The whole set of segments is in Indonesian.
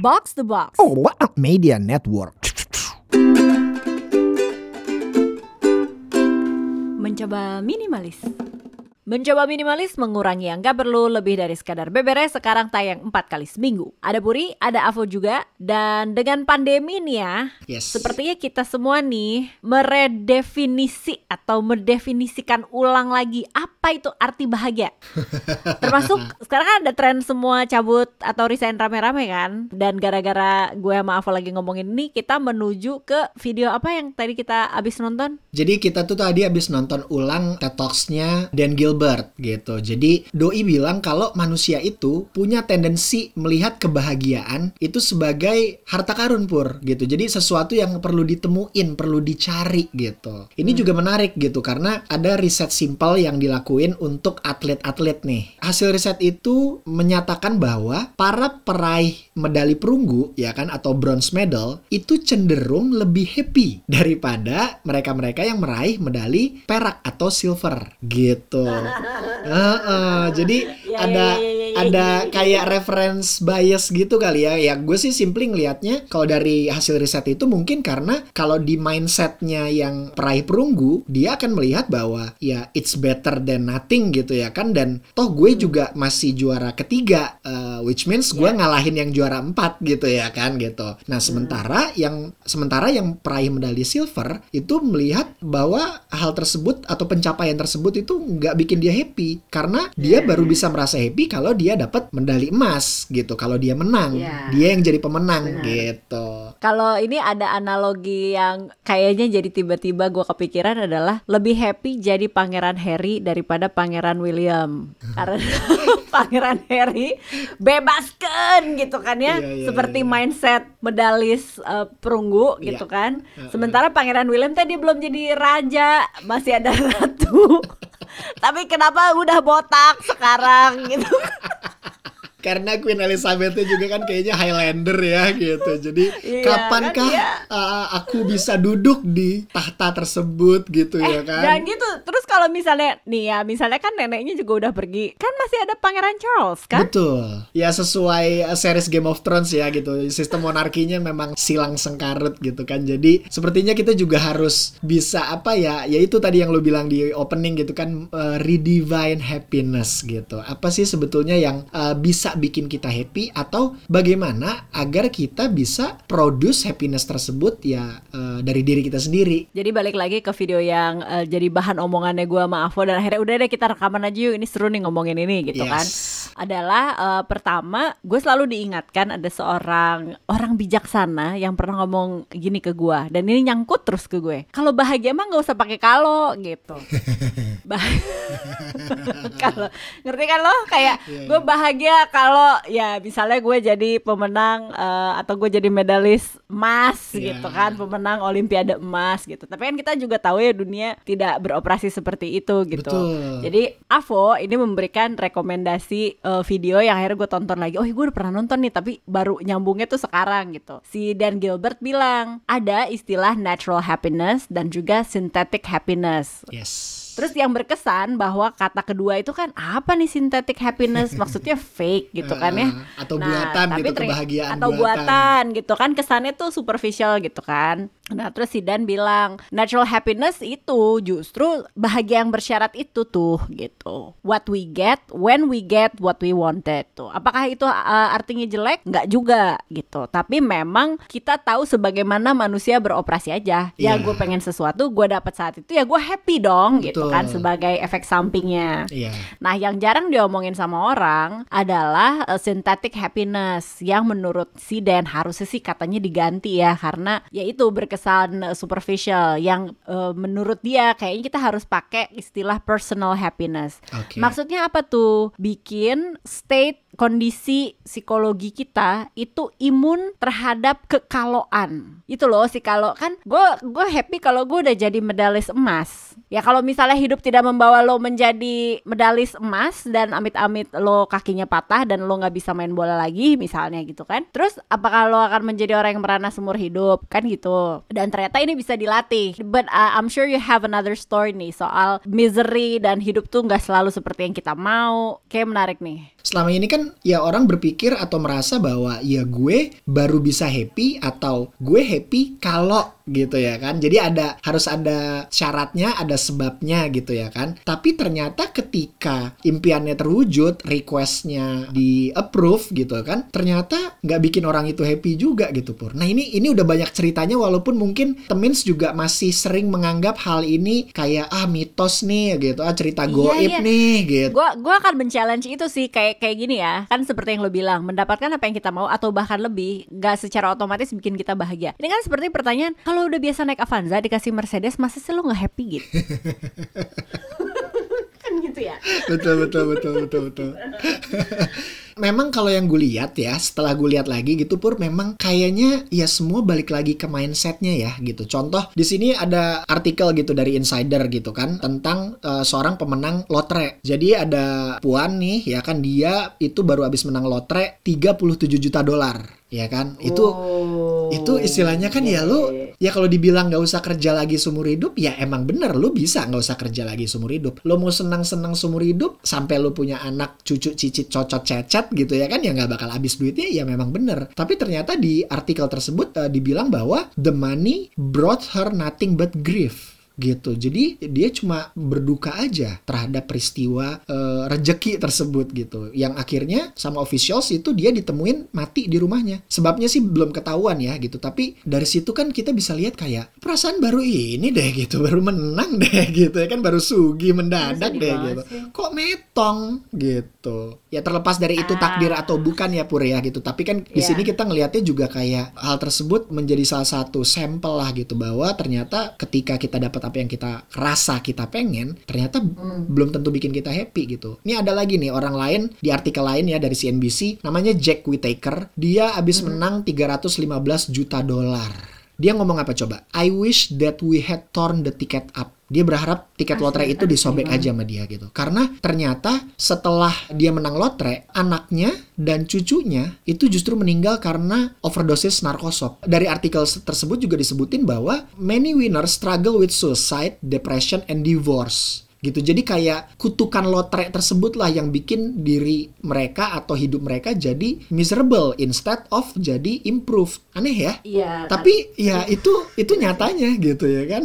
Box the Box. Oh, what a media network. Mencoba minimalis. Mencoba minimalis mengurangi yang gak perlu lebih dari sekadar beberes sekarang tayang 4 kali seminggu. Ada Puri, ada Avo juga, dan dengan pandemi nih ya, Yes. sepertinya kita semua nih meredefinisi atau mendefinisikan ulang lagi apa itu arti bahagia. Termasuk sekarang kan ada tren semua cabut atau resign rame-rame kan, dan gara-gara gue sama Avo lagi ngomongin ini, kita menuju ke video apa yang tadi kita abis nonton? Jadi kita tuh tadi habis nonton ulang TED Talks-nya Dan Gilbert gitu. Jadi Doi bilang kalau manusia itu punya tendensi melihat kebahagiaan itu sebagai harta karun pur gitu. Jadi sesuatu yang perlu ditemuin, perlu dicari gitu. Ini juga menarik gitu karena ada riset simpel yang dilakuin untuk atlet-atlet nih. Hasil riset itu menyatakan bahwa para peraih medali perunggu ya kan atau bronze medal itu cenderung lebih happy daripada mereka-mereka yang meraih medali perak atau silver gitu. Heeh, jadi Ya, ada ya, ya, ya, ya, ada ya, ya, kayak reference bias gitu kali ya. Ya gue sih simply ngelihatnya kalau dari hasil riset itu mungkin karena kalau di mindsetnya yang peraih perunggu dia akan melihat bahwa ya it's better than nothing gitu ya kan. Dan toh gue juga masih juara ketiga eh, which means gue ngalahin yang juara empat gitu ya kan gitu. Nah sementara yang sementara yang peraih medali silver itu melihat bahwa hal tersebut atau pencapaian tersebut itu nggak bikin dia happy. Karena dia baru bisa merasa happy kalau dia dapat medali emas gitu kalau dia menang Iya. dia yang jadi pemenang gitu Kalau ini ada analogi yang kayaknya jadi tiba-tiba gue kepikiran adalah lebih happy jadi Pangeran Harry daripada Pangeran William. Karena Pangeran Harry bebaskan gitu kan ya, Iya, iya, seperti iya. mindset medalis eh, perunggu Iya. gitu kan. Sementara Pangeran William tadi belum jadi raja, masih ada ratu. Tapi kenapa udah botak sekarang gitu? Karena Queen Elizabeth juga kan kayaknya Highlander ya gitu jadi Iya, kapankah kan dia- uh, aku bisa duduk di tahta tersebut gitu ya kan Dan gitu. Terus kalau misalnya nih ya, misalnya kan neneknya juga udah pergi, kan masih ada Pangeran Charles kan? Betul. Ya sesuai uh, series Game of Thrones ya gitu. Sistem monarkinya memang silang sengkarut gitu kan. Jadi sepertinya kita juga harus bisa apa ya? Ya itu tadi yang lu bilang di opening gitu kan uh, redefine happiness gitu. Apa sih sebetulnya yang uh, bisa bikin kita happy atau bagaimana agar kita bisa produce happiness tersebut ya uh, dari diri kita sendiri. Jadi balik lagi ke video yang eh, jadi bahan omongannya gue sama Avo dan akhirnya udah deh kita rekaman aja yuk ini seru nih ngomongin ini gitu kan. Yes. Adalah eh, pertama gue selalu diingatkan ada seorang orang bijaksana yang pernah ngomong gini ke gue dan ini nyangkut terus ke gue. Kalau bahagia mah nggak usah pakai kalau gitu. Kalau ngerti kan lo kayak Iya, gue bahagia kalau ya misalnya gue jadi pemenang eh, atau gue jadi medalis emas Iya. gitu kan pemenang olimpiade emas gitu tapi kan kita juga tahu ya dunia tidak beroperasi seperti itu gitu Betul. jadi Avo ini memberikan rekomendasi eh, video yang akhirnya gue tonton lagi oh gue udah pernah nonton nih tapi baru nyambungnya tuh sekarang gitu si Dan Gilbert bilang ada istilah natural happiness dan juga synthetic happiness Yes. Terus yang berkesan bahwa kata kedua itu kan apa nih synthetic happiness maksudnya fake gitu kan ya. Atau buatan gitu, ternyata- kebahagiaan atau buatan. buatan gitu kan kesannya tuh superficial gitu kan. Nah, terus si Dan bilang natural happiness itu justru bahagia yang bersyarat itu tuh gitu. What we get when we get what we wanted tuh. Apakah itu uh, artinya jelek? Nggak juga gitu. Tapi memang kita tahu sebagaimana manusia beroperasi aja. Ya Iya. gue pengen sesuatu, gue dapat saat itu ya gue happy dong gitu Betul. kan sebagai efek sampingnya. Iya. Nah, yang jarang diomongin sama orang adalah uh, synthetic happiness yang menurut si Dan harusnya sih katanya diganti ya karena ya itu berkesan uh, superficial yang uh, menurut dia kayaknya kita harus pakai istilah personal happiness. Oke. Maksudnya apa tuh? Bikin state kondisi psikologi kita itu imun terhadap kekaloan. Itu loh si kalau kan gue gue happy kalau gue udah jadi medalis emas. Ya kalau misalnya hidup tidak membawa lo menjadi medalis emas dan amit-amit lo kakinya patah dan lo nggak bisa main bola lagi misalnya gitu kan. Terus apakah lo akan menjadi orang yang merana seumur hidup kan gitu. Dan ternyata ini bisa dilatih. But uh, I'm sure you have another story nih soal misery dan hidup tuh nggak selalu seperti yang kita mau. Kayak menarik nih. selama ini kan ya orang berpikir atau merasa bahwa ya gue baru bisa happy atau gue happy kalau gitu ya kan. Jadi ada harus ada syaratnya, ada sebabnya gitu ya kan. Tapi ternyata ketika impiannya terwujud, requestnya di approve gitu kan, ternyata nggak bikin orang itu happy juga gitu pur. Nah ini ini udah banyak ceritanya walaupun mungkin temins juga masih sering menganggap hal ini kayak ah mitos nih gitu, ah cerita Iya, goib iya. nih gitu. Gua gua akan men-challenge itu sih kayak kayak gini ya. Kan seperti yang lo bilang, mendapatkan apa yang kita mau atau bahkan lebih, gak secara otomatis bikin kita bahagia. Ini kan seperti pertanyaan, kalau udah biasa naik Avanza dikasih Mercedes, masa sih lo nggak happy gitu? kan gitu ya. betul betul betul betul betul. memang kalau yang gue lihat ya, setelah gue lihat lagi gitu pur, memang kayaknya ya semua balik lagi ke mindsetnya ya gitu. Contoh di sini ada artikel gitu dari Insider gitu kan tentang eh, seorang pemenang lotre. Jadi ada puan nih ya kan dia itu baru habis menang lotre 37 juta dolar ya kan itu Oh. itu istilahnya kan ya lu ya kalau dibilang nggak usah kerja lagi seumur hidup ya emang bener lu bisa nggak usah kerja lagi seumur hidup. Lu mau senang senang seumur hidup sampai lu punya anak cucu cicit cocot cecet gitu ya kan ya nggak bakal habis duitnya ya memang bener. Tapi ternyata di artikel tersebut eh, dibilang bahwa the money brought her nothing but grief gitu. Jadi dia cuma berduka aja terhadap peristiwa eh, rejeki tersebut gitu. Yang akhirnya sama officials itu dia ditemuin mati di rumahnya. Sebabnya sih belum ketahuan ya gitu. Tapi dari situ kan kita bisa lihat kayak perasaan baru ini deh gitu, baru menang deh gitu ya kan baru sugi mendadak deh gitu. Kok metong gitu. Ya terlepas dari itu Ah. takdir atau bukan ya Pur ya gitu. Tapi kan di Iya. sini kita ngelihatnya juga kayak hal tersebut menjadi salah satu sampel lah gitu bahwa ternyata ketika kita dapat apa yang kita rasa kita pengen ternyata belum tentu bikin kita happy gitu. Ini ada lagi nih orang lain di artikel lain ya dari CNBC namanya Jack Whittaker. Dia habis menang 315 juta dolar. Dia ngomong apa coba? I wish that we had torn the ticket up. Dia berharap tiket lotre itu disobek aja sama dia gitu. Karena ternyata setelah dia menang lotre, anaknya dan cucunya itu justru meninggal karena overdosis narkosop. Dari artikel tersebut juga disebutin bahwa many winners struggle with suicide, depression, and divorce gitu. Jadi kayak kutukan lotre tersebut lah yang bikin diri mereka atau hidup mereka jadi miserable instead of jadi improve. Aneh ya? Iya. Tapi ya itu itu nyatanya gitu ya kan.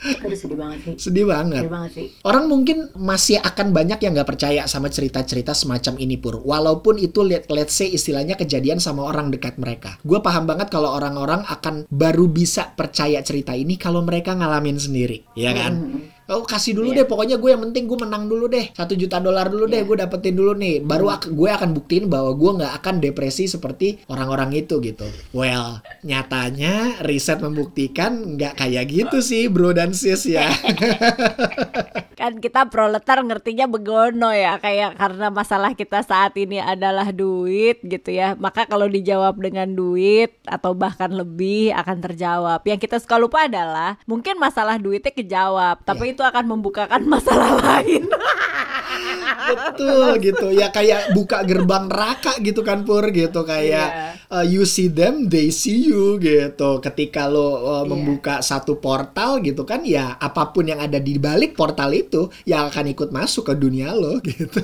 Aduh sedih banget sih. Sedih banget. Sedih banget sih. Orang mungkin masih akan banyak yang nggak percaya sama cerita-cerita semacam ini pur. Walaupun itu let, let's say istilahnya kejadian sama orang dekat mereka. Gue paham banget kalau orang-orang akan baru bisa percaya cerita ini kalau mereka ngalamin sendiri, ya kan? Oh kasih dulu Iya. deh, pokoknya gue yang penting gue menang dulu deh, satu juta dolar dulu deh, Iya. gue dapetin dulu nih, baru ak- gue akan buktiin bahwa gue nggak akan depresi seperti orang-orang itu gitu. Well, nyatanya riset membuktikan nggak kayak gitu sih, bro dan sis ya. kan kita proletar ngertinya begono ya kayak karena masalah kita saat ini adalah duit gitu ya maka kalau dijawab dengan duit atau bahkan lebih akan terjawab yang kita suka lupa adalah mungkin masalah duitnya kejawab tapi itu akan membukakan masalah lain. Betul gitu. Ya kayak buka gerbang neraka gitu kan pur gitu. Kayak uh, you see them they see you gitu. Ketika lo uh, Iya. membuka satu portal gitu kan ya apa pun yang ada di balik portal itu yang akan ikut masuk ke dunia lo gitu.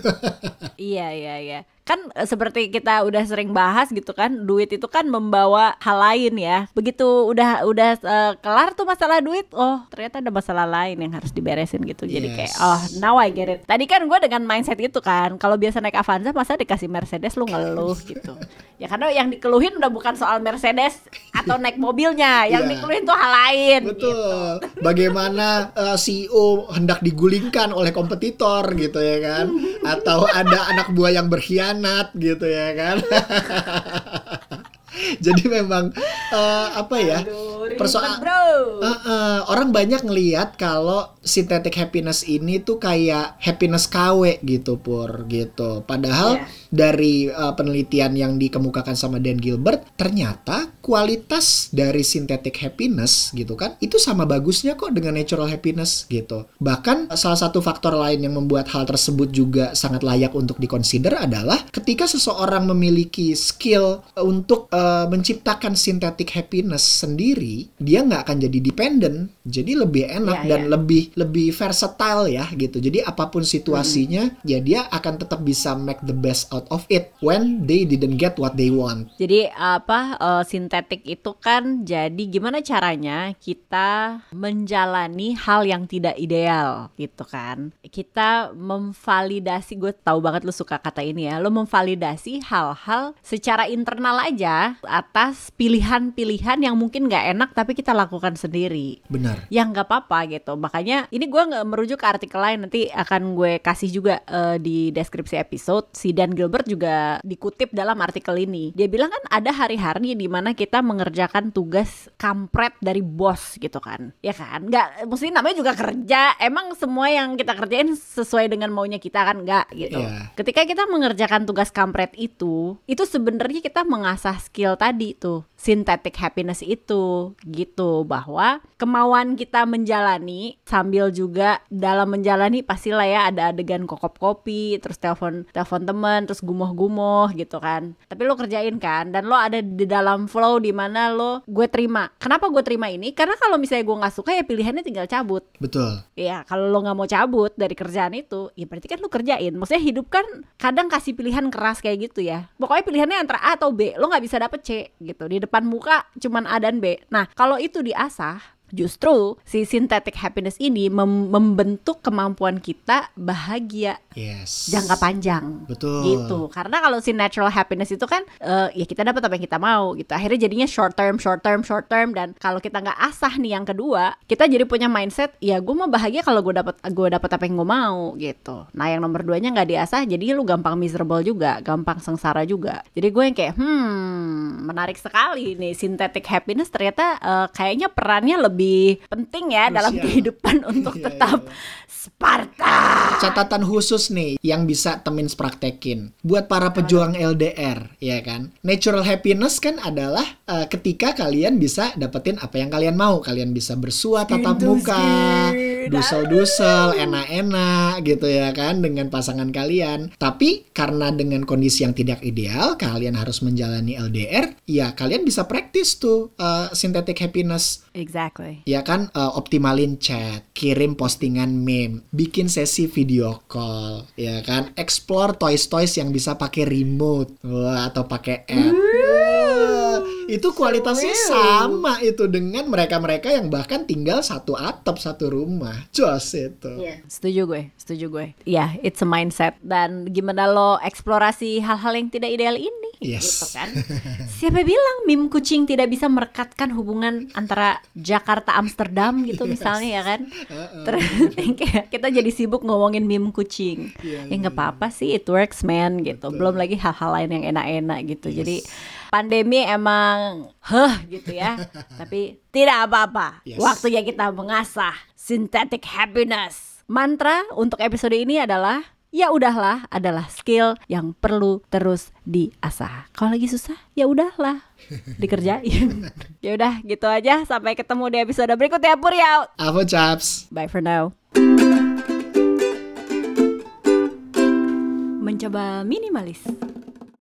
Iya iya iya. Kan eh, seperti kita udah sering bahas gitu kan, duit itu kan membawa hal lain ya. Begitu udah udah eh, kelar tuh masalah duit, oh ternyata ada masalah lain yang harus diberesin gitu. Jadi Yes. kayak oh now I get it. Tadi kan gue dengan mindset itu kan, kalau biasa naik Avanza masa dikasih Mercedes lu ngeluh gitu. Ya karena yang dikeluhin udah bukan soal Mercedes atau naik mobilnya, yang Iya. dikeluhin tuh hal lain. gitu. betul bagaimana uh, CEO hendak digulingkan oleh kompetitor gitu ya kan atau ada anak buah yang berkhianat gitu ya kan. Jadi memang uh, apa ya Aduh, ribet, persoal bro. Uh, uh, orang banyak ngelihat kalau synthetic happiness ini tuh kayak happiness KW gitu pur gitu. Padahal Iya. dari uh, penelitian yang dikemukakan sama Dan Gilbert ternyata kualitas dari synthetic happiness gitu kan itu sama bagusnya kok dengan natural happiness gitu. Bahkan salah satu faktor lain yang membuat hal tersebut juga sangat layak untuk dikonsider adalah ketika seseorang memiliki skill untuk uh, menciptakan synthetic happiness sendiri dia nggak akan jadi dependent jadi lebih enak Iya, dan iya. lebih lebih versatile ya gitu jadi apa pun situasinya ya dia akan tetap bisa make the best out of it when they didn't get what they want Jadi apa eh, sintetik itu kan jadi gimana caranya kita menjalani hal yang tidak ideal gitu kan. Kita memvalidasi gue tahu banget lu suka kata ini ya. Lu memvalidasi hal-hal secara internal aja atas pilihan-pilihan yang mungkin nggak enak tapi kita lakukan sendiri. benar Ya nggak apa-apa gitu. Makanya ini gue nggak merujuk ke artikel lain nanti akan gue kasih juga eh, di deskripsi episode. Si Dan Gilbert juga dikutip dalam artikel ini. Dia bilang kan ada hari-hari di mana kita mengerjakan tugas kampret dari bos gitu kan. Ya kan? Nggak, maksudnya namanya juga kerja. Emang semua yang kita kerjain sesuai dengan maunya kita kan nggak gitu. Iya. Ketika kita mengerjakan tugas kampret itu, itu sebenarnya kita mengasah skill tadi tuh, synthetic happiness itu gitu bahwa kemauan kita menjalani sambil juga dalam menjalani pastilah ya ada adegan kokop kopi, terus telepon telepon temen, terus gumoh-gumoh gitu kan. Tapi lo kerjain kan dan lo ada di dalam flow di mana lo gue terima. Kenapa gue terima ini? Karena kalau misalnya gue nggak suka ya pilihannya tinggal cabut. betul Ya kalau lo nggak mau cabut dari kerjaan itu, ya berarti kan lo kerjain. Maksudnya hidup kan kadang kasih pilihan keras kayak gitu ya. Pokoknya pilihannya antara A atau B, lo nggak bisa dapet C gitu. Di depan muka cuman A dan B. Nah kalau itu diasah, justru si synthetic happiness ini mem- membentuk kemampuan kita bahagia. Yes. Jangka panjang. Betul. gitu. Karena kalau si natural happiness itu kan eh, ya kita dapat apa yang kita mau gitu. Akhirnya jadinya short term short term short term. Dan kalau kita nggak asah nih yang kedua kita jadi punya mindset ya gue mau bahagia kalau gue dapat gue dapat apa yang gue mau gitu. Nah yang nomor duanya nggak diasah jadi lu gampang miserable juga gampang sengsara juga. Jadi gue yang kayak hmm menarik sekali nih synthetic happiness. Ternyata eh, kayaknya perannya lebih penting ya dalam Krusial. kehidupan untuk Iya, tetap Sparta. Catatan khusus nih yang bisa temin praktekin buat para pejuang LDR ya kan? Natural happiness kan adalah eh, ketika kalian bisa dapetin apa yang kalian mau. Kalian bisa bersua tatap muka dusel-dusel enak-enak gitu ya kan dengan pasangan kalian. Tapi karena dengan kondisi yang tidak ideal kalian harus menjalani LDR ya kalian bisa praktis tuh eh, synthetic happiness. Exactly. Ya kan eh, optimalin chat, kirim postingan meme, bikin sesi video call, ya kan. Explore toys-toys yang bisa pakai remote Wah, atau pakai app. Itu kualitasnya sama itu dengan mereka-mereka yang bahkan tinggal satu atap satu rumah. Jos itu. Setuju gue, setuju gue. Iya, it's a mindset dan gimana lo eksplorasi hal-hal yang tidak ideal ini, Yes. gitu kan? Siapa bilang meme kucing tidak bisa merekatkan hubungan antara Jakarta Amsterdam gitu misalnya ya kan? Terus kayak kita jadi sibuk ngomongin meme kucing. Iya, ya nggak apa-apa sih, it works man gitu. Belum lagi hal-hal lain yang enak-enak gitu. Jadi pandemi emang heh gitu ya. Tapi tidak apa-apa. Yes. Waktunya kita mengasah synthetic happiness. Mantra untuk episode ini adalah ya udahlah adalah skill yang perlu terus diasah. Kalau lagi susah, ya udahlah dikerjain. ya udah gitu aja. Sampai ketemu di episode berikutnya. Puri out. Apa chaps? Bye for now. Mencoba minimalis.